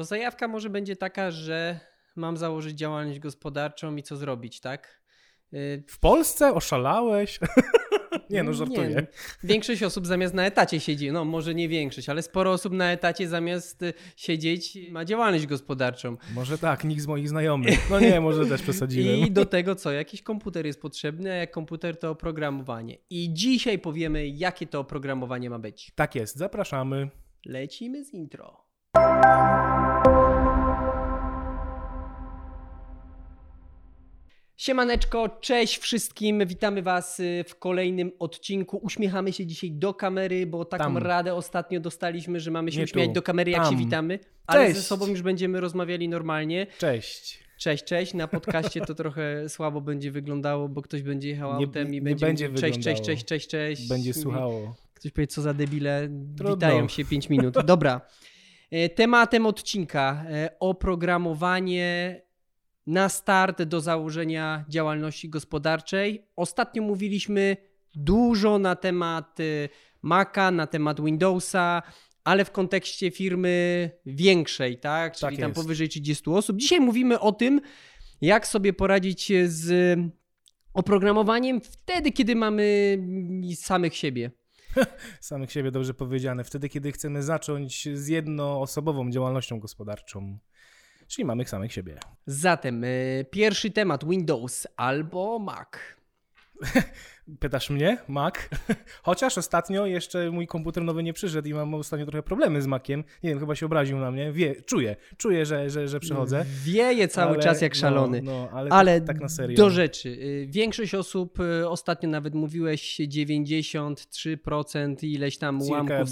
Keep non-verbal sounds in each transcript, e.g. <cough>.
To zajawka może będzie taka, że mam założyć działalność gospodarczą i co zrobić, tak? Y, w Polsce oszalałeś? <laughs> nie, no żartuję. Nie. Większość osób zamiast na etacie siedzi, no może nie większość, ale sporo osób na etacie zamiast y, siedzieć ma działalność gospodarczą. Może tak, nikt z moich znajomych. No nie, może też przesadziłem. I do tego co? Jakiś komputer jest potrzebny, a jak komputer to oprogramowanie. I dzisiaj powiemy, jakie to oprogramowanie ma być. Tak jest, zapraszamy. Lecimy z intro. Siemaneczko, cześć wszystkim, witamy Was y, w kolejnym odcinku. Uśmiechamy się dzisiaj do kamery, bo taką Tam. radę ostatnio dostaliśmy, że mamy się Nie uśmiać tu. do kamery, jak Tam. się witamy, ale cześć. ze sobą już będziemy rozmawiali normalnie. Cześć. Cześć, cześć. Na podcaście to trochę słabo będzie wyglądało, bo ktoś będzie jechał nie, autem i będzie, będzie mówił, cześć, cześć, cześć, cześć, cześć. Będzie słuchało. Ktoś powie, co za debile, Trudno. witają się 5 minut. Dobra. E, tematem odcinka e, oprogramowanie na start do założenia działalności gospodarczej. Ostatnio mówiliśmy dużo na temat y, Maca, na temat Windowsa, ale w kontekście firmy większej, tak? Czyli tak tam powyżej 30 osób. Dzisiaj mówimy o tym, jak sobie poradzić z oprogramowaniem wtedy, kiedy mamy samych siebie. <laughs> samych siebie, dobrze powiedziane. Wtedy, kiedy chcemy zacząć z jednoosobową działalnością gospodarczą czyli mamy samych siebie. Zatem y, pierwszy temat Windows albo Mac. <laughs> Pytasz mnie, Mac? <laughs> Chociaż ostatnio jeszcze mój komputer nowy nie przyszedł i mam ostatnio trochę problemy z Maciem. Nie wiem, chyba się obraził na mnie. Wie, czuję, czuję, że, że, że przychodzę. Wieje cały ale, czas jak szalony. No, no ale, ale tak, tak, na serio. Do rzeczy. Y, większość osób, y, ostatnio nawet mówiłeś 93% ileś tam ułamków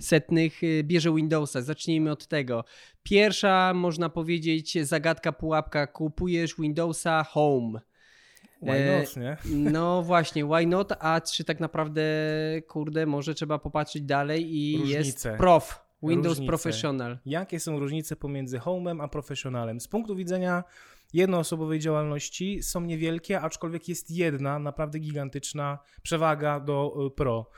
setnych bierze Windowsa. Zacznijmy od tego. Pierwsza, można powiedzieć, zagadka, pułapka. Kupujesz Windowsa Home. Why e, not, nie? <laughs> No właśnie, why not? A czy tak naprawdę, kurde, może trzeba popatrzeć dalej i Różnice. jest prof. Windows różnice. Professional. Jakie są różnice pomiędzy Home'em a Professionalem? Z punktu widzenia jednoosobowej działalności są niewielkie, aczkolwiek jest jedna naprawdę gigantyczna przewaga do y, Pro.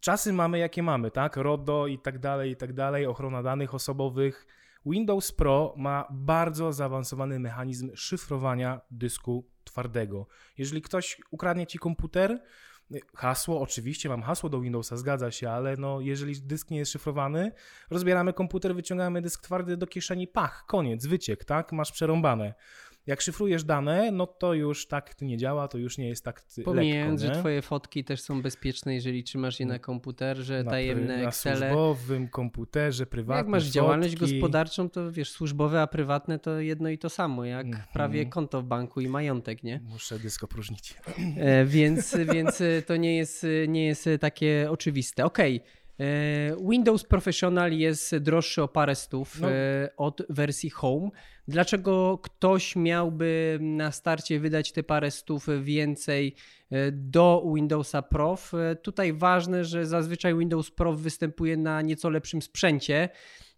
Czasy mamy jakie mamy, tak? RODO i tak dalej, i tak dalej, ochrona danych osobowych. Windows Pro ma bardzo zaawansowany mechanizm szyfrowania dysku twardego. Jeżeli ktoś ukradnie ci komputer, hasło, oczywiście mam hasło do Windowsa, zgadza się, ale no, jeżeli dysk nie jest szyfrowany, rozbieramy komputer, wyciągamy dysk twardy do kieszeni, pach, koniec, wyciek, tak? Masz przerąbane. Jak szyfrujesz dane, no to już tak to nie działa, to już nie jest tak Pomijając, lekko, że twoje fotki też są bezpieczne, jeżeli trzymasz je na komputerze, na, tajemne na Excel. Na służbowym komputerze, prywatnym. Jak masz fotki. działalność gospodarczą, to wiesz, służbowe, a prywatne to jedno i to samo, jak -hmm. prawie konto w banku i majątek, nie? Muszę dysk opróżnić. E, więc, więc to nie jest, nie jest takie oczywiste. Okej. Okay. E, Windows Professional jest droższy o parę stów no. E, od wersji Home. Dlaczego ktoś miałby na starcie wydać te parę stów więcej e, do Windowsa Prof? Tutaj ważne, że zazwyczaj Windows Prof występuje na nieco lepszym sprzęcie,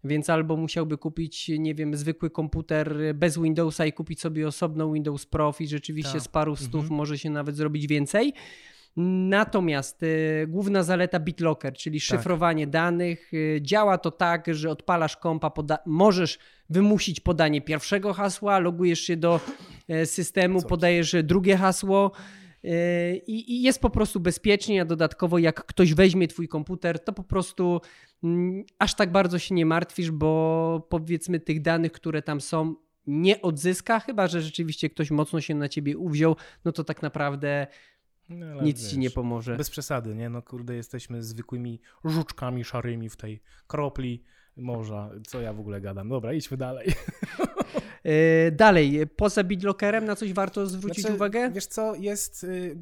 więc albo musiałby kupić, nie wiem, zwykły komputer bez Windowsa i kupić sobie osobną Windows Prof i rzeczywiście tak. z paru stów mhm. może się nawet zrobić więcej Natomiast y, główna zaleta BitLocker, czyli tak. szyfrowanie danych, y, działa to tak, że odpalasz kompa, możesz wymusić podanie pierwszego hasła, logujesz się do e, systemu, podajesz drugie hasło. Y, I, jest po prostu bezpiecznie, a dodatkowo jak ktoś weźmie twój komputer, to po prostu mm, aż tak bardzo się nie martwisz, bo powiedzmy tych danych, które tam są, nie odzyska, chyba że rzeczywiście ktoś mocno się na ciebie uwziął, no to tak naprawdę no, Nic wiesz, ci nie pomoże. Bez przesady, nie? No kurde, jesteśmy zwykłymi żuczkami szarymi w tej kropli morza. Co ja w ogóle gadam? Dobra, idźmy dalej. E, dalej, poza BitLockerem na coś warto zwrócić znaczy, uwagę? Wiesz co, jest y,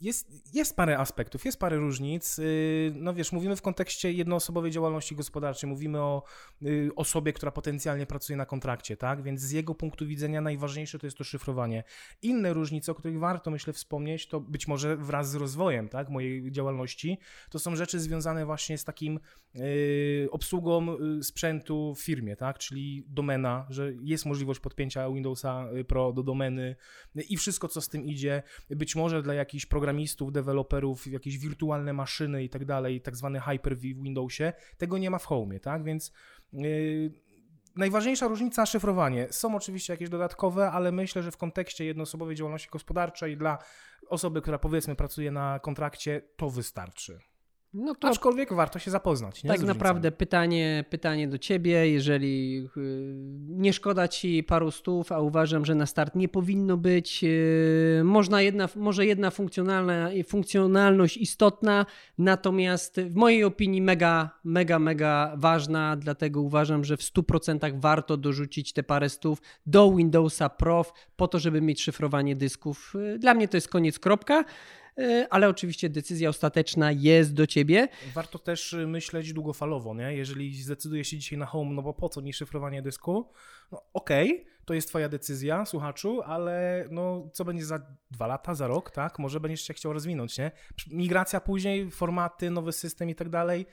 jest, jest parę aspektów, jest parę różnic. Y, no wiesz, mówimy w kontekście jednoosobowej działalności gospodarczej, mówimy o y, osobie, która potencjalnie pracuje na kontrakcie, tak? Więc z jego punktu widzenia najważniejsze to jest to szyfrowanie. Inne różnice, o których warto, myślę, wspomnieć, to być może wraz z rozwojem, tak, mojej działalności, to są rzeczy związane właśnie z takim y, obsługą sprzętu w firmie, tak? Czyli domena, że jest możliwość podpięcia Windowsa Pro do domeny i wszystko, co z tym idzie. Być może dla jakichś programów programistów, deweloperów, jakieś wirtualne maszyny i tak dalej, tak zwany Hyper-V w Windowsie, tego nie ma w Home, tak? Więc yy, najważniejsza różnica szyfrowanie. Są oczywiście jakieś dodatkowe, ale myślę, że w kontekście jednoosobowej działalności gospodarczej dla osoby, która powiedzmy pracuje na kontrakcie, to wystarczy. No to Aczkolwiek warto się zapoznać. Nie? Tak naprawdę pytanie, pytanie do ciebie, jeżeli y, nie szkoda ci paru stów, a uważam, że na start nie powinno być, y, można jedna, może jedna funkcjonalna, funkcjonalność istotna, natomiast w mojej opinii mega, mega, mega ważna, dlatego uważam, że w 100% warto dorzucić te parę stów do Windowsa Pro po to, żeby mieć szyfrowanie dysków. Y, dla mnie to jest koniec, kropka. E, ale oczywiście decyzja ostateczna jest do ciebie. Warto też y, myśleć długofalowo, nie? Jeżeli zdecydujesz się dzisiaj na home, no bo po co mi szyfrowanie dysku? No okej, okay, to jest twoja decyzja, słuchaczu, ale no co będzie za dwa lata, za rok, tak? Może będziesz się chciał rozwinąć, nie? Migracja później, formaty, nowy system i tak dalej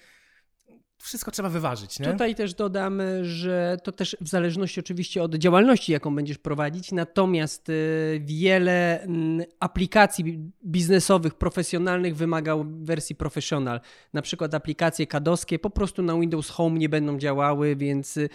wszystko trzeba wyważyć. Nie? Tutaj też dodam, że to też w zależności oczywiście od działalności, jaką będziesz prowadzić, natomiast y, wiele aplikacji biznesowych, profesjonalnych wymaga wersji professional. Na przykład aplikacje kadowskie po prostu na Windows Home nie będą działały, więc y,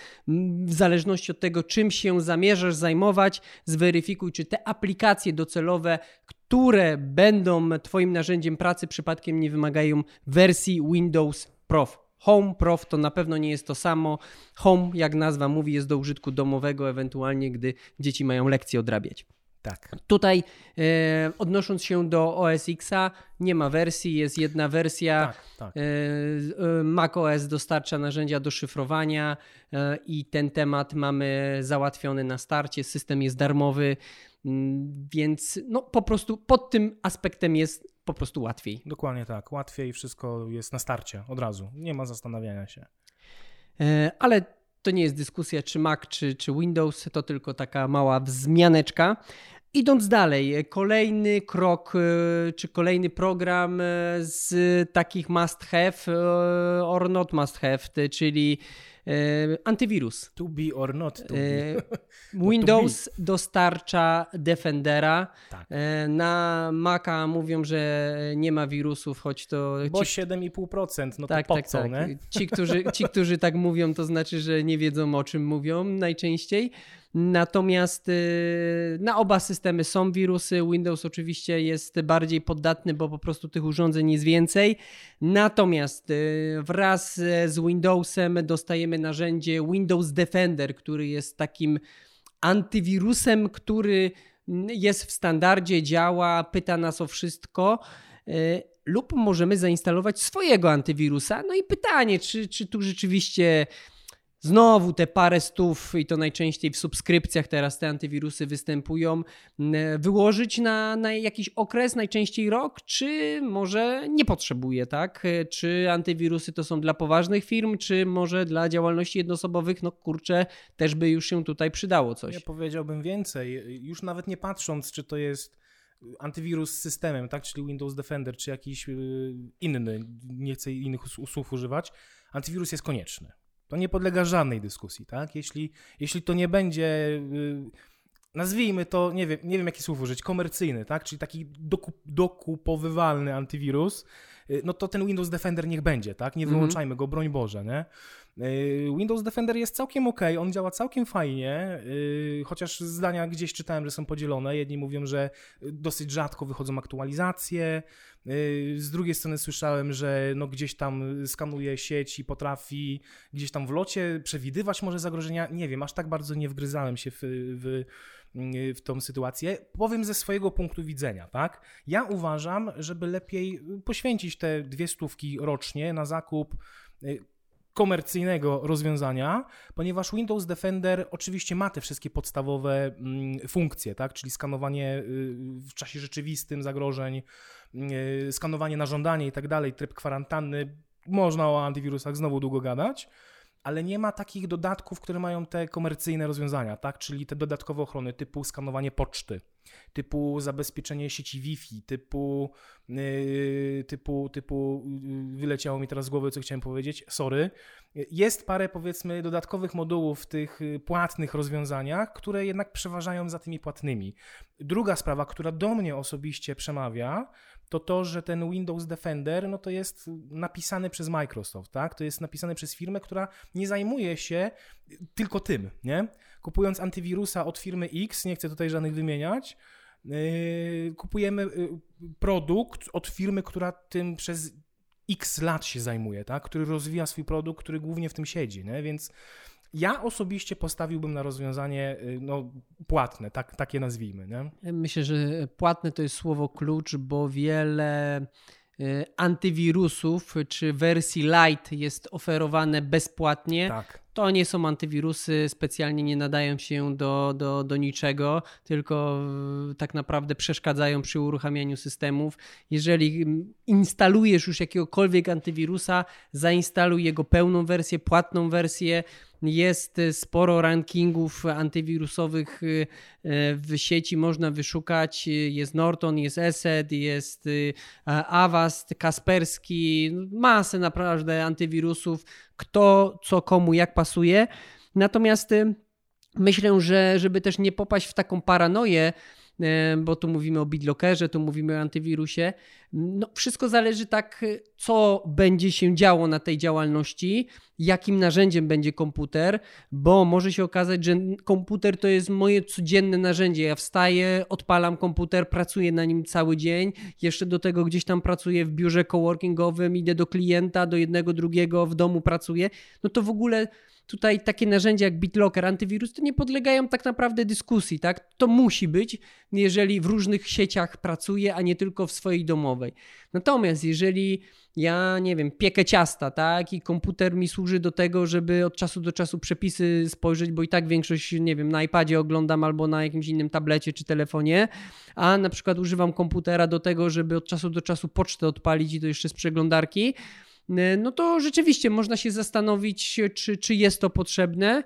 w zależności od tego, czym się zamierzasz zajmować, zweryfikuj, czy te aplikacje docelowe, które będą Twoim narzędziem pracy, przypadkiem nie wymagają wersji Windows Pro. Home Prof to na pewno nie jest to samo. Home, jak nazwa mówi, jest do użytku domowego, ewentualnie gdy dzieci mają lekcje odrabiać. Tak. Tutaj e, odnosząc się do OS Xa, nie ma wersji, jest jedna wersja. Tak, tak. E, e Mac OS dostarcza narzędzia do szyfrowania e, i ten temat mamy załatwiony na starcie. System jest darmowy, mm, więc no, po prostu pod tym aspektem jest po prostu łatwiej. Dokładnie tak, łatwiej, wszystko jest na starcie od razu, nie ma zastanawiania się. E, ale to nie jest dyskusja, czy Mac, czy, czy Windows, to tylko taka mała wzmianeczka. Idąc dalej, kolejny krok, e, czy kolejny program e, z takich must have or not must have, czyli E, antywirus. To be or not to be. <laughs> Windows to be. dostarcza Defendera. Tak. E, na Maca mówią, że nie ma wirusów, choć to... Bo ci... 7,5%, no tak, to po tak, co, tak. Ci którzy, ci, którzy tak mówią, to znaczy, że nie wiedzą o czym mówią najczęściej. Natomiast y, na oba systemy są wirusy. Windows oczywiście jest bardziej poddatny, bo po prostu tych urządzeń jest więcej. Natomiast y, wraz z Windowsem dostajemy narzędzie Windows Defender, który jest takim antywirusem, który jest w standardzie, działa, pyta nas o wszystko y, lub możemy zainstalować swojego antywirusa. No i pytanie, czy, czy tu rzeczywiście Znowu te parę stów, i to najczęściej w subskrypcjach teraz te antywirusy występują, wyłożyć na, na jakiś okres, najczęściej rok, czy może nie potrzebuje, tak? Czy antywirusy to są dla poważnych firm, czy może dla działalności jednoosobowych, no kurczę, też by już się tutaj przydało coś. Ja powiedziałbym więcej, już nawet nie patrząc, czy to jest antywirus z systemem, tak, czyli Windows Defender, czy jakiś y, inny, nie chcę innych usług używać, antywirus jest konieczny. To nie podlega żadnej dyskusji, tak? Jeśli, jeśli to nie będzie, y, nazwijmy to, nie wiem, nie wiem jaki słów użyć, komercyjny, tak? Czyli taki dokup, dokupowywalny antywirus, y, no to ten Windows Defender niech będzie, tak? Nie mhm. wyłączajmy go, broń Boże, nie? Y, Windows Defender jest całkiem ok, on działa całkiem fajnie, chociaż zdania gdzieś czytałem, że są podzielone. Jedni mówią, że dosyć rzadko wychodzą aktualizacje, Y, z drugiej strony słyszałem, że no gdzieś tam skanuje sieć i potrafi gdzieś tam w locie przewidywać może zagrożenia. Nie wiem, aż tak bardzo nie wgryzałem się w, w, w tą sytuację. Powiem ze swojego punktu widzenia, tak? Ja uważam, żeby lepiej poświęcić te dwie stówki rocznie na zakup komercyjnego rozwiązania, ponieważ Windows Defender oczywiście ma te wszystkie podstawowe mm, funkcje, tak? czyli skanowanie y, w czasie rzeczywistym zagrożeń, y, skanowanie na żądanie i tak dalej, tryb kwarantanny. Można o antywirusach znowu długo gadać, ale nie ma takich dodatków, które mają te komercyjne rozwiązania, tak? czyli te dodatkowe ochrony typu skanowanie poczty, typu zabezpieczenie sieci Wi-Fi, typu, yy, typu, typu yy, wyleciało mi teraz z głowy, co chciałem powiedzieć, sorry. Jest parę, powiedzmy, dodatkowych modułów w tych y, płatnych rozwiązaniach, które jednak przeważają za tymi płatnymi. Druga sprawa, która do mnie osobiście przemawia, to to, że ten Windows Defender, no to jest napisany przez Microsoft, tak? To jest napisane przez firmę, która nie zajmuje się tylko tym, nie? Kupując antywirusa od firmy X, nie chcę tutaj żadnych wymieniać, yy, kupujemy yy, produkt od firmy, która tym przez x lat się zajmuje, tak? Który rozwija swój produkt, który głównie w tym siedzi, nie? Więc ja osobiście postawiłbym na rozwiązanie y, no, płatne, tak, takie nazwijmy. Nie? Myślę, że płatne to jest słowo klucz, bo wiele y, antywirusów czy wersji light jest oferowane bezpłatnie. Tak to nie są antywirusy, specjalnie nie nadają się do, do, do niczego, tylko tak naprawdę przeszkadzają przy uruchamianiu systemów. Jeżeli instalujesz już jakiegokolwiek antywirusa, zainstaluj jego pełną wersję, płatną wersję. Jest sporo rankingów antywirusowych y, w sieci, można wyszukać. Jest Norton, jest ESET, jest y, Avast, Kasperski, masę naprawdę antywirusów kto, co komu, jak pasuje. Natomiast y, myślę, że żeby też nie popaść w taką paranoję, y, bo tu mówimy o BitLockerze, tu mówimy o antywirusie. No, wszystko zależy tak, co będzie się działo na tej działalności, jakim narzędziem będzie komputer, bo może się okazać, że komputer to jest moje codzienne narzędzie. Ja wstaję, odpalam komputer, pracuję na nim cały dzień, jeszcze do tego gdzieś tam pracuję w biurze coworkingowym, idę do klienta, do jednego, drugiego, w domu pracuję. No to w ogóle tutaj takie narzędzia jak BitLocker, antywirus, to nie podlegają tak naprawdę dyskusji, tak? To musi być, jeżeli w różnych sieciach pracuję, a nie tylko w swojej domowej. Natomiast jeżeli ja, nie wiem, piekę ciasta, tak, i komputer mi służy do tego, żeby od czasu do czasu przepisy spojrzeć, bo i tak większość, nie wiem, na iPadzie oglądam albo na jakimś innym tablecie czy telefonie, a na przykład używam komputera do tego, żeby od czasu do czasu pocztę odpalić i to jeszcze z przeglądarki, no to rzeczywiście można się zastanowić, czy, czy jest to potrzebne.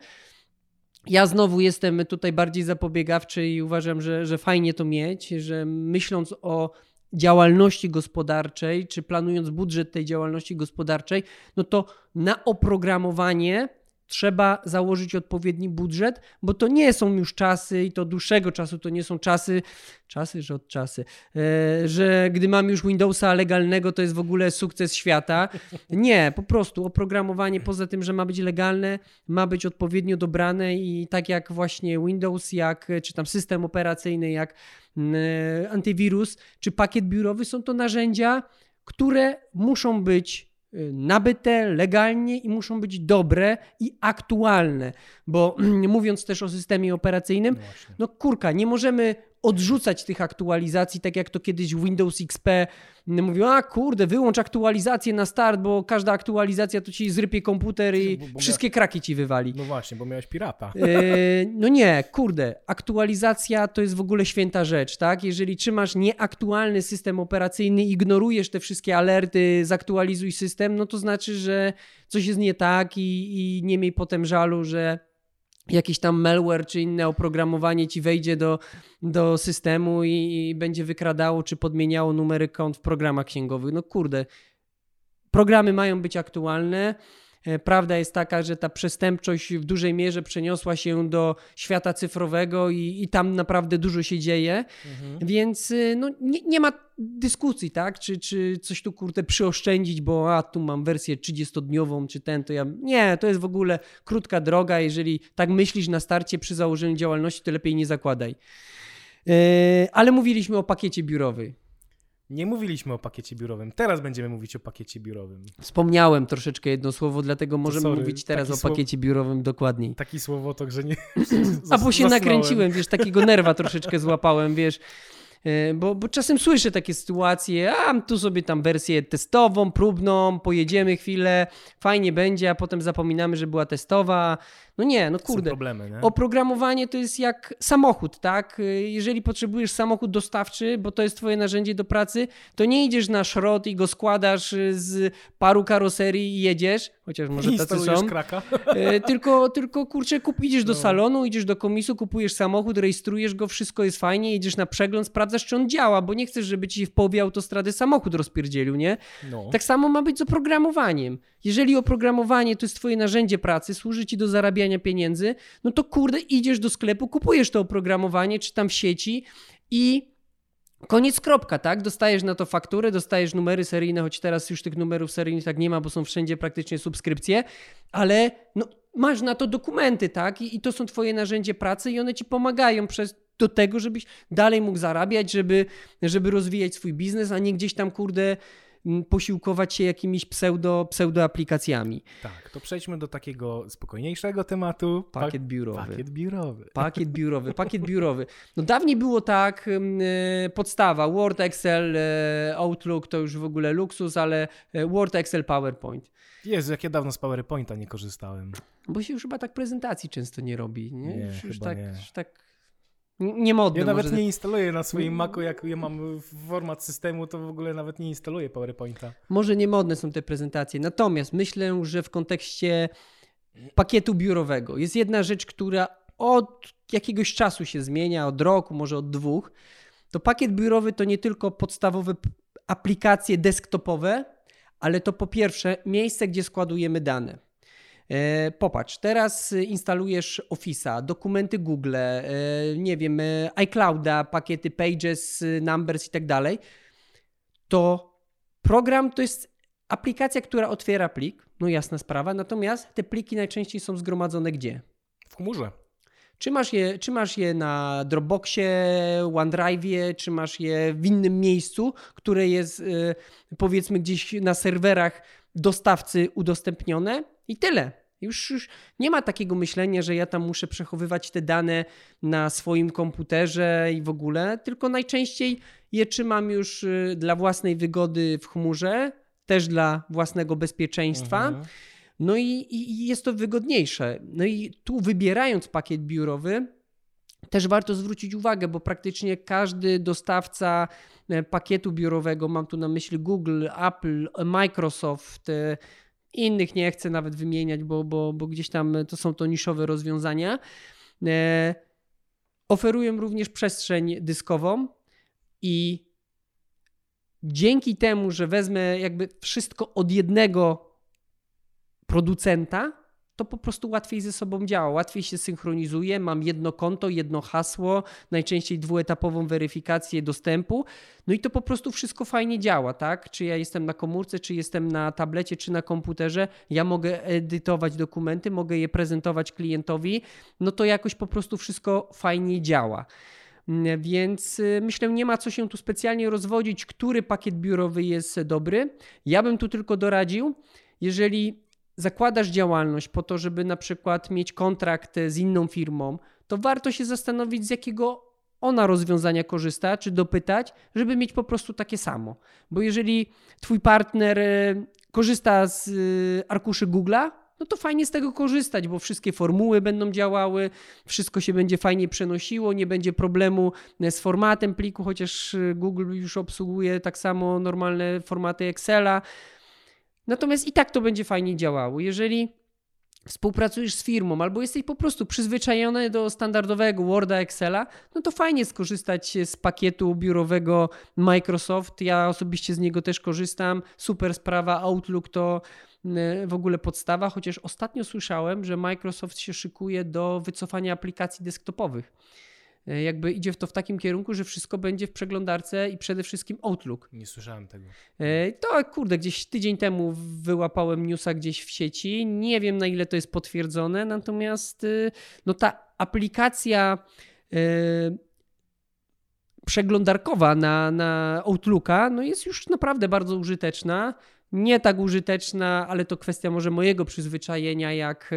Ja znowu jestem tutaj bardziej zapobiegawczy i uważam, że, że fajnie to mieć, że myśląc o działalności gospodarczej, czy planując budżet tej działalności gospodarczej, no to na oprogramowanie trzeba założyć odpowiedni budżet, bo to nie są już czasy i to dłuższego czasu to nie są czasy, czasy, że od czasy, e, że gdy mam już Windowsa legalnego, to jest w ogóle sukces świata. <laughs> Nie, po prostu oprogramowanie poza tym, że ma być legalne, ma być odpowiednio dobrane i tak jak właśnie Windows, jak czy tam system operacyjny, jak e, antywirus, czy pakiet biurowy są to narzędzia, które muszą być nabyte legalnie i muszą być dobre i aktualne, bo <clears throat> mówiąc też o systemie operacyjnym, no, no kurka, nie możemy odrzucać tych aktualizacji, tak jak to kiedyś Windows XP mówił, a kurde, wyłącz aktualizację na start, bo każda aktualizacja to ci zrypie komputer i bo, bo wszystkie kraki ci wywali. No właśnie, bo miałeś pirata. Yy, no nie, kurde, aktualizacja to jest w ogóle święta rzecz, tak? Jeżeli trzymasz nieaktualny system operacyjny, ignorujesz te wszystkie alerty, zaktualizuj system, no to znaczy, że coś jest nie tak i, i nie miej potem żalu, że jakiś tam malware czy inne oprogramowanie ci wejdzie do, do systemu i, i, będzie wykradało czy podmieniało numery kont w programach księgowych. No kurde, programy mają być aktualne. E, prawda jest taka, że ta przestępczość w dużej mierze przeniosła się do świata cyfrowego i, i tam naprawdę dużo się dzieje, mhm. więc y, no, nie, nie, ma dyskusji, tak? Czy, czy coś tu kurde przyoszczędzić, bo a tu mam wersję 30-dniową, czy ten, to ja. Nie, to jest w ogóle krótka droga. Jeżeli tak myślisz na starcie przy założeniu działalności, to lepiej nie zakładaj. Yy, ale mówiliśmy o pakiecie biurowym. Nie mówiliśmy o pakiecie biurowym. Teraz będziemy mówić o pakiecie biurowym. Wspomniałem troszeczkę jedno słowo, dlatego możemy sorry, mówić teraz o pakiecie biurowym dokładniej. Taki słowotok, że nie. <laughs> A bo się nakręciłem, wiesz, takiego nerwa <laughs> troszeczkę złapałem, wiesz. E, bo, bo czasem słyszę takie sytuacje, a tu sobie tam wersję testową, próbną, pojedziemy chwilę, fajnie będzie, a potem zapominamy, że była testowa. No nie, no kurde. Problemy, nie? Oprogramowanie to jest jak samochód, tak? Jeżeli potrzebujesz samochód dostawczy, bo to jest twoje narzędzie do pracy, to nie idziesz na szrot i go składasz z paru karoserii i jedziesz, chociaż może tacy są. kraka. E, tylko, tylko kurczę, kup, idziesz do no. salonu, idziesz do komisu, kupujesz samochód, rejestrujesz go, wszystko jest fajnie, idziesz na przegląd, sprawdzasz, czy on działa, bo nie chcesz, żeby ci w połowie autostrady samochód rozpierdzielił, nie? No. Tak samo ma być z oprogramowaniem. Jeżeli oprogramowanie to jest twoje narzędzie pracy, służy ci do zarabiania pieniędzy, no to kurde, idziesz do sklepu, kupujesz to oprogramowanie, czy tam sieci i Koniec kropka, tak? Dostajesz na to fakturę, dostajesz numery seryjne, choć teraz już tych numerów seryjnych tak nie ma, bo są wszędzie praktycznie subskrypcje, ale no, masz na to dokumenty, tak? I, I, to są twoje narzędzie pracy i one ci pomagają przez do tego, żebyś dalej mógł zarabiać, żeby, żeby rozwijać swój biznes, a nie gdzieś tam, kurde, posiłkować się jakimiś pseudo, pseudo aplikacjami. Tak, to przejdźmy do takiego spokojniejszego tematu. Pakiet biurowy. Pakiet biurowy. Pakiet <laughs> biurowy, pakiet biurowy. No dawniej było tak, e, podstawa Word, Excel, e, Outlook to już w ogóle luksus, ale e, Word, Excel, PowerPoint. Jezu, jak ja dawno z PowerPointa nie korzystałem. Bo się już chyba tak prezentacji często nie robi, nie? nie już, już tak, nie. Już tak nie modne. Ja nawet może... nie instaluję na swoim Macu, jak ja mam format systemu, to w ogóle nawet nie instaluję PowerPointa. Może nie modne są te prezentacje, natomiast myślę, że w kontekście pakietu biurowego jest jedna rzecz, która od jakiegoś czasu się zmienia, od roku, może od dwóch. To pakiet biurowy to nie tylko podstawowe aplikacje desktopowe, ale to po pierwsze miejsce, gdzie składujemy dane. E, popatrz, teraz instalujesz Office'a, dokumenty Google, e, nie wiem, e, iClouda, pakiety Pages, Numbers i tak dalej. To program to jest aplikacja, która otwiera plik, no jasna sprawa, natomiast te pliki najczęściej są zgromadzone gdzie? W chmurze. Czy masz, je, czy masz je na Dropboxie, OneDrive'ie, czy masz je w innym miejscu, które jest powiedzmy gdzieś na serwerach dostawcy udostępnione i tyle. Już, już nie ma takiego myślenia, że ja tam muszę przechowywać te dane na swoim komputerze i w ogóle, tylko najczęściej je trzymam już y, dla własnej wygody w chmurze, też dla własnego bezpieczeństwa. Mhm. No i, i jest to wygodniejsze. No i tu wybierając pakiet biurowy, też warto zwrócić uwagę, bo praktycznie każdy dostawca e, pakietu biurowego, mam tu na myśli Google, Apple, Microsoft, e, innych nie chcę nawet wymieniać, bo, bo, bo gdzieś tam to są to niszowe rozwiązania. E, oferują również przestrzeń dyskową i dzięki temu, że wezmę jakby wszystko od jednego producenta, to po prostu łatwiej ze sobą działa, łatwiej się synchronizuje. Mam jedno konto, jedno hasło, najczęściej dwuetapową weryfikację dostępu. No i to po prostu wszystko fajnie działa, tak? Czy ja jestem na komórce, czy jestem na tablecie, czy na komputerze, ja mogę edytować dokumenty, mogę je prezentować klientowi, no to jakoś po prostu wszystko fajnie działa. Więc y, myślę, nie ma co się tu specjalnie rozwodzić, który pakiet biurowy jest dobry. Ja bym tu tylko doradził, jeżeli zakładasz działalność po to, żeby na przykład mieć kontrakt z inną firmą, to warto się zastanowić, z jakiego ona rozwiązania korzysta, czy dopytać, żeby mieć po prostu takie samo. Bo jeżeli twój partner e, korzysta z e, arkuszy Google'a, no to fajnie z tego korzystać, bo wszystkie formuły będą działały, wszystko się będzie fajnie przenosiło, nie będzie problemu e, z formatem pliku, chociaż Google już obsługuje tak samo normalne formaty Excela. Natomiast i tak to będzie fajnie działało. Jeżeli współpracujesz z firmą albo jesteś po prostu przyzwyczajony do standardowego Worda, Excela, no to fajnie skorzystać z pakietu biurowego Microsoft. Ja osobiście z niego też korzystam. Super sprawa. Outlook to mm, w ogóle podstawa, chociaż ostatnio słyszałem, że Microsoft się szykuje do wycofania aplikacji desktopowych. E, jakby idzie w to w takim kierunku, że wszystko będzie w przeglądarce i przede wszystkim Outlook. Nie słyszałem tego. E, to kurde, gdzieś tydzień temu wyłapałem newsa gdzieś w sieci. Nie wiem na ile to jest potwierdzone, natomiast y, no ta aplikacja e, przeglądarkowa na, na Outlooka no jest już naprawdę bardzo użyteczna. Nie tak użyteczna, ale to kwestia może mojego przyzwyczajenia jak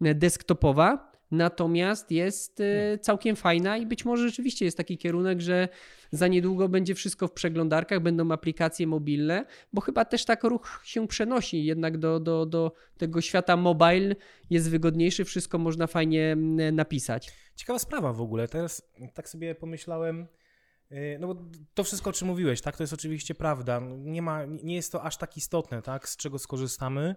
desktopowa natomiast jest y, hmm. całkiem fajna i być może rzeczywiście jest taki kierunek, że za niedługo będzie wszystko w przeglądarkach, będą aplikacje mobilne, bo chyba też tak ruch się przenosi jednak do, do, do tego świata mobile, jest wygodniejszy, wszystko można fajnie mm, napisać. Ciekawa sprawa w ogóle, teraz tak sobie pomyślałem, y, no bo to wszystko, o czym mówiłeś, tak, to jest oczywiście prawda. Nie, ma, nie jest to aż tak istotne, tak, z czego skorzystamy.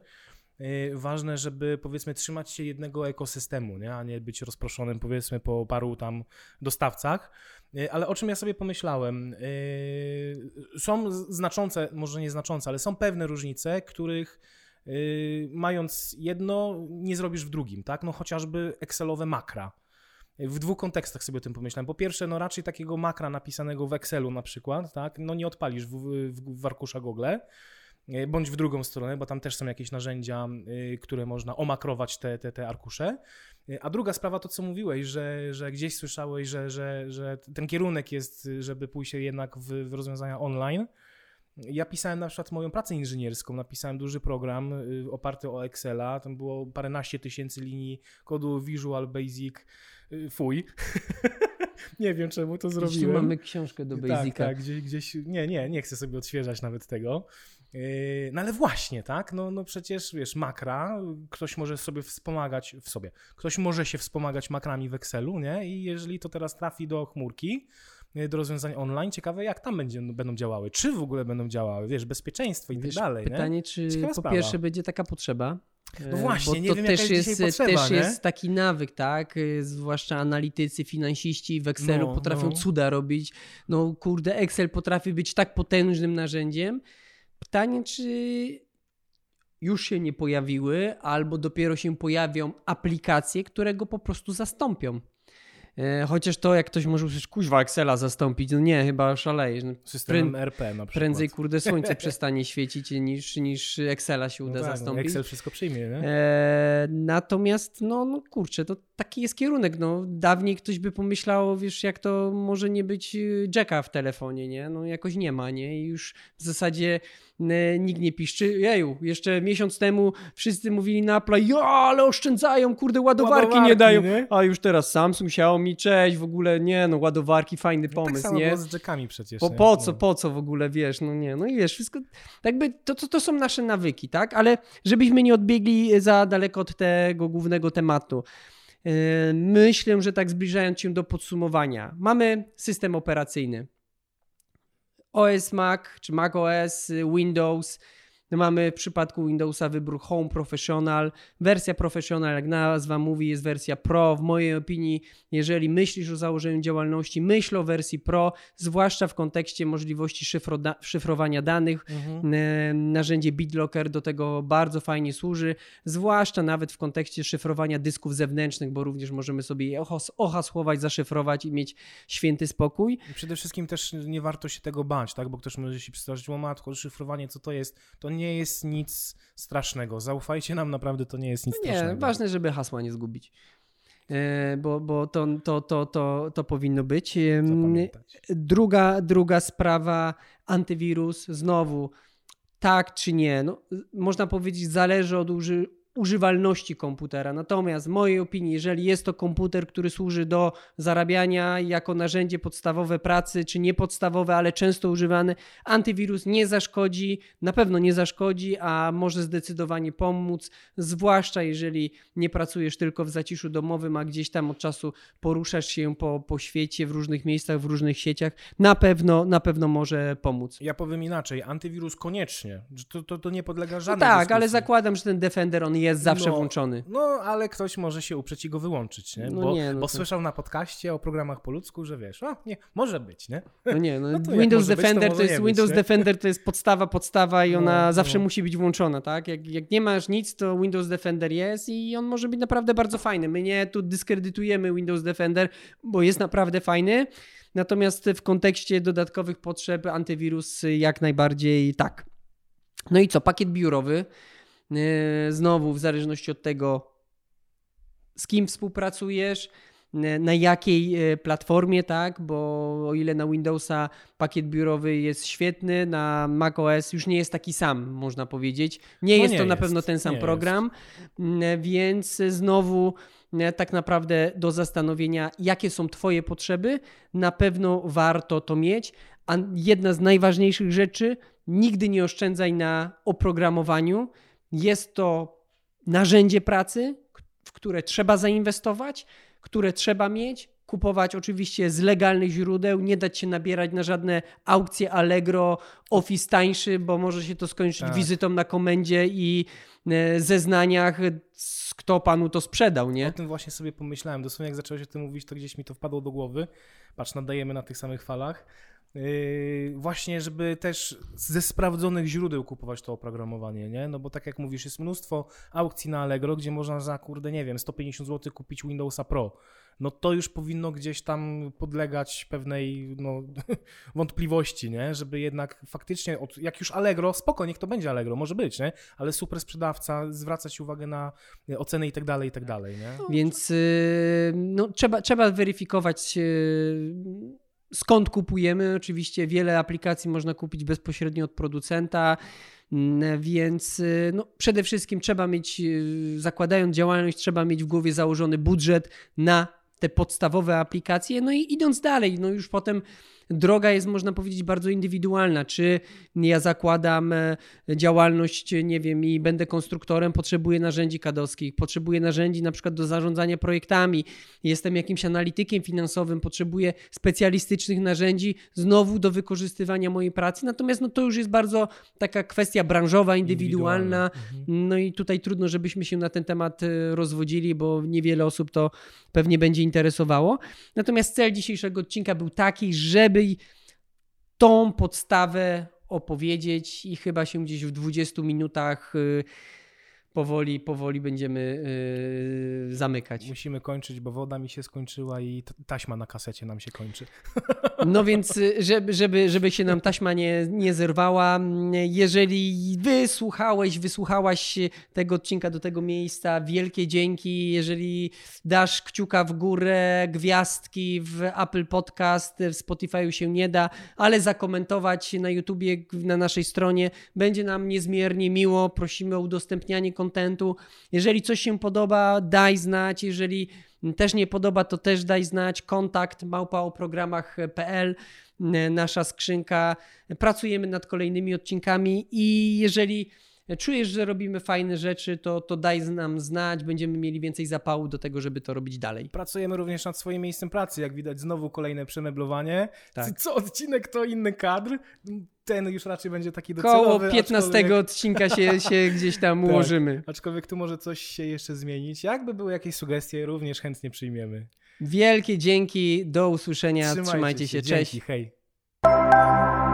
Y, ważne, żeby powiedzmy trzymać się jednego ekosystemu, nie? a nie być rozproszonym powiedzmy po paru tam dostawcach. Y, ale o czym ja sobie pomyślałem? Y, są znaczące, może nie znaczące, ale są pewne różnice, których mając jedno, nie zrobisz w drugim, tak? No chociażby Excelowe makra. W dwóch kontekstach sobie o tym pomyślałem. Po pierwsze, no raczej takiego makra napisanego w Excelu na przykład, tak, no nie odpalisz w, w, w arkusza Google, bądź w drugą stronę, bo tam też są jakieś narzędzia, y, które można omakrować te, te, te arkusze. E, a druga sprawa to, co mówiłeś, że, że gdzieś słyszałeś, że, że, że ten kierunek jest, żeby pójść jednak w, w rozwiązania online. Ja pisałem na przykład moją pracę inżynierską, napisałem duży program oparty o Excela, tam było paręnaście tysięcy linii kodu Visual Basic, fuj. <laughs> nie wiem, czemu to zrobiłem. Jeszcze mamy książkę do Basica. Tak, tak, gdzieś, gdzieś, nie, nie, nie chcę sobie odświeżać nawet tego. Y, no ale właśnie, tak, no, no przecież, wiesz, makra, ktoś może sobie wspomagać, w sobie, ktoś może się wspomagać makrami w Excelu, nie, i jeżeli to teraz trafi do chmurki, E, do rozwiązań online. Ciekawe, jak tam będzie, będą działały. Czy w ogóle będą działały, wiesz, bezpieczeństwo i wiesz, tak dalej. Pytanie, nie? czy Ciekawa po sprawa. pierwsze będzie taka potrzeba. No właśnie, Bo nie to wiem, też jest, jest, potrzeba, też nie? jest taki nawyk, tak? Zwłaszcza analitycy, finansiści w Excelu No, potrafią no. cuda robić. No kurde, Excel potrafi być tak potężnym narzędziem. Pytanie, czy już się nie pojawiły, albo dopiero się pojawią aplikacje, które go po prostu zastąpią. E, Chociaż to, jak ktoś może usłyszeć, kuźwa Excela zastąpić, no nie, chyba szalejesz. No, Systemem RP na przykład. prędzej, kurde, słońce <laughs> przestanie świecić niż, niż Excela się uda no tak, no zastąpić. Excel wszystko przyjmie, nie? E, natomiast, no, no kurczę, to taki jest kierunek. No, dawniej ktoś by pomyślał, wiesz, jak to może nie być y, Jacka w telefonie, nie? No jakoś nie ma, nie? I już w zasadzie nikt nie piszczy. Jeju, jeszcze miesiąc temu wszyscy mówili na Apple, jo, ale oszczędzają, kurde, ładowarki, Ładowarki, nie dają. nie? A już teraz Samsung, Xiaomi, cześć, w ogóle nie, no ładowarki, fajny tak pomysł, samo nie? było z Jackami przecież. Po, po co, No. po co w ogóle, wiesz, no nie, no i wiesz, wszystko, jakby to, to, to są nasze nawyki, tak, ale żebyśmy nie odbiegli za daleko od tego głównego tematu. Yy, Myślę, że tak zbliżając się do podsumowania, mamy system operacyjny. OS Mac czy Mac OS, Windows. Mamy w przypadku Windowsa wybór Home Professional. Wersja Professional, jak nazwa mówi, jest wersja Pro. W mojej opinii, jeżeli myślisz o założeniu działalności, myśl o wersji Pro, zwłaszcza w kontekście możliwości szyfro- szyfrowania danych. Mhm. Narzędzie BitLocker do tego bardzo fajnie służy, zwłaszcza nawet w kontekście szyfrowania dysków zewnętrznych, bo również możemy sobie je ohas- ohasłować, zaszyfrować i mieć święty spokój. I przede wszystkim też nie warto się tego bać, tak? Bo ktoś może się przestraszyć, o matko, szyfrowanie, co to jest? To nie jest nic strasznego. Zaufajcie nam, naprawdę to nie jest nic No Nie, strasznego. ważne, żeby hasła nie zgubić. E, Bo, bo to, to, to, to, to powinno być. Zapamiętać. Druga, druga sprawa, antywirus. Znowu, tak czy nie. No, można powiedzieć, zależy od uży, używalności komputera. Natomiast w mojej opinii, jeżeli jest to komputer, który służy do zarabiania jako narzędzie podstawowe pracy, czy niepodstawowe, ale często używany, antywirus nie zaszkodzi, na pewno nie zaszkodzi, a może zdecydowanie pomóc, zwłaszcza jeżeli nie pracujesz tylko w zaciszu domowym, a gdzieś tam od czasu poruszasz się po, po świecie, w różnych miejscach, w różnych sieciach, na pewno, na pewno może pomóc. Ja powiem inaczej, antywirus koniecznie. To, to, to nie podlega No żadnej tak, dyskusji. ale zakładam, że ten Defender on jest zawsze No, włączony. No, ale ktoś może się uprzeć i go wyłączyć, nie? No bo nie, no bo to- słyszał na podcaście o programach po ludzku, że wiesz, a nie, może być, nie? No nie, no, <laughs> No Windows może być, to Defender to, jest być, Windows nie? Defender to jest podstawa, podstawa i No, ona zawsze no. musi być włączona, tak? Jak, jak nie masz nic, to Windows Defender jest i on może być naprawdę bardzo fajny. My nie tu dyskredytujemy Windows Defender, bo jest naprawdę fajny. Natomiast w kontekście dodatkowych potrzeb antywirus jak najbardziej tak. No i co, pakiet biurowy. Yy, Znowu w zależności od tego, z kim współpracujesz, yy, na jakiej yy, platformie, tak? Bo o ile na Windowsa pakiet biurowy jest świetny, na macOS już nie jest taki sam, można powiedzieć. Nie No jest nie to na jest, pewno ten sam program, Yy, więc znowu tak naprawdę do zastanowienia, jakie są Twoje potrzeby. Na pewno warto to mieć. A jedna z najważniejszych rzeczy, nigdy nie oszczędzaj na oprogramowaniu. Jest to narzędzie pracy, w które trzeba zainwestować, które trzeba mieć. Kupować oczywiście z legalnych źródeł, nie dać się nabierać na żadne aukcje Allegro, Office tańszy, bo może się to skończyć Tak. wizytą na komendzie i e, zeznaniach, kto panu to sprzedał, nie? O tym właśnie sobie pomyślałem. Dosłownie jak zacząłeś o tym mówić, to gdzieś mi to wpadło do głowy. Patrz, nadajemy na tych samych falach. Yy, właśnie, żeby też ze sprawdzonych źródeł kupować to oprogramowanie, nie? No bo tak jak mówisz, jest mnóstwo aukcji na Allegro, gdzie można za, kurde, nie wiem, 150 zł kupić Windowsa Pro no to już powinno gdzieś tam podlegać pewnej no, <laughs> wątpliwości, nie? Żeby jednak faktycznie, od, jak już Allegro, spoko, niech to będzie Allegro, może być, nie? Ale super sprzedawca, zwracać uwagę na oceny i tak dalej, i tak dalej, nie? Więc y, no, trzeba, trzeba weryfikować y, skąd kupujemy. Oczywiście wiele aplikacji można kupić bezpośrednio od producenta. Więc y, no, przede wszystkim trzeba mieć, zakładając działalność, trzeba mieć w głowie założony budżet na te podstawowe aplikacje. No i idąc dalej, no już potem droga jest, można powiedzieć, bardzo indywidualna. Czy ja zakładam e, działalność, nie wiem, i będę konstruktorem, potrzebuję narzędzi kadowskich, potrzebuję narzędzi na przykład do zarządzania projektami, jestem jakimś analitykiem finansowym, potrzebuję specjalistycznych narzędzi znowu do wykorzystywania mojej pracy. Natomiast no, to już jest bardzo taka kwestia branżowa, indywidualna. Mhm. No i tutaj trudno, żebyśmy się na ten temat e, rozwodzili, bo niewiele osób to pewnie będzie interesowało. Natomiast cel dzisiejszego odcinka był taki, żeby tą podstawę opowiedzieć i chyba się gdzieś w 20 minutach y, powoli, powoli będziemy yy, zamykać. Musimy kończyć, bo woda mi się skończyła i taśma na kasecie nam się kończy. <laughs> No więc, y, żeby, żeby, żeby się nam taśma nie, nie zerwała, jeżeli wysłuchałeś, wysłuchałaś tego odcinka do tego miejsca, wielkie dzięki. Jeżeli dasz kciuka w górę, gwiazdki w Apple Podcast, w Spotify się nie da, ale zakomentować na YouTubie, na naszej stronie, będzie nam niezmiernie miło. Prosimy o udostępnianie kontentu kontentu. Jeżeli coś się podoba, daj znać. Jeżeli też nie podoba, to też daj znać. Kontakt małpaoprogramach.pl nasza skrzynka. Pracujemy nad kolejnymi odcinkami i jeżeli czujesz, że robimy fajne rzeczy, to, to daj nam znać, będziemy mieli więcej zapału do tego, żeby to robić dalej. Pracujemy również nad swoim miejscem pracy, jak widać znowu kolejne przemeblowanie. Tak. Co odcinek to inny kadr ten już raczej będzie taki docelowy. Koło 15 aczkolwiek... odcinka się, się gdzieś tam <laughs> tak, ułożymy. Aczkolwiek tu może coś się jeszcze zmienić. Jakby były jakieś sugestie, również chętnie przyjmiemy. Wielkie dzięki, do usłyszenia, trzymajcie, trzymajcie się, się. Dzięki, cześć. hej.